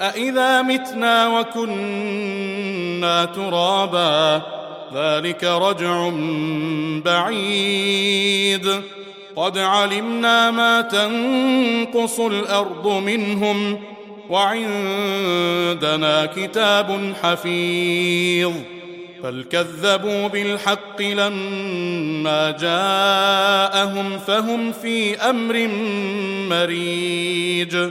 أإذا متنا وكنا ترابا ذلك رجع بعيد قد علمنا ما تنقص الأرض منهم وعندنا كتاب حفيظ بل كذبوا بالحق لما جاءهم فهم في أمر مريج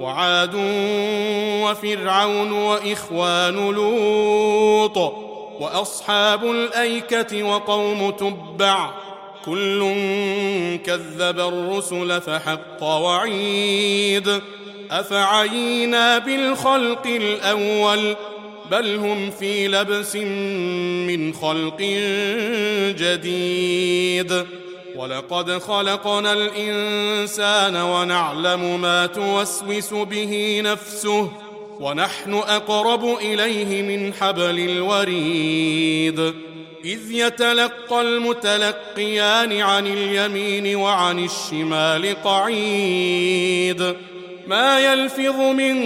وعاد وفرعون وإخوان لوط وأصحاب الأيكة وقوم تبع كل كذب الرسل فحق وعيد أفعينا بالخلق الأول بل هم في لبس من خلق جديد ولقد خلقنا الإنسان ونعلم ما توسوس به نفسه ونحن أقرب إليه من حبل الوريد. إذ يتلقى المتلقيان عن اليمين وعن الشمال قعيد. ما يلفظ من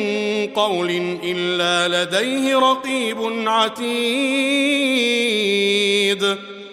قول إلا لديه رقيب عتيد.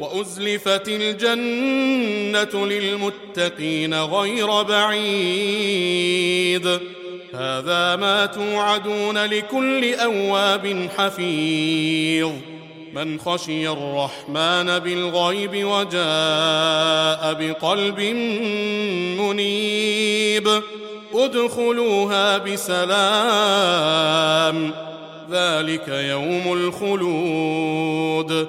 وأزلفت الجنة للمتقين غير بعيد. هذا ما توعدون لكل أواب حفيظ. من خشي الرحمن بالغيب وجاء بقلب منيب. ادخلوها بسلام. ذلك يوم الخلود.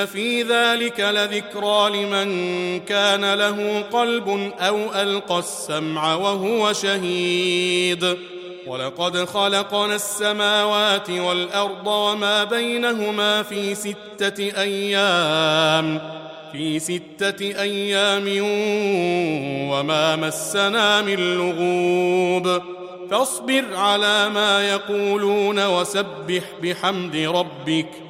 ان في ذلك لذكرى لمن كان له قلب أو القى السمع وهو شهيد ولقد خلقنا السماوات والارض وما بينهما في سته أيام في سته أيام وما مسنا من لغوب فاصبر على ما يقولون وسبح بحمد ربك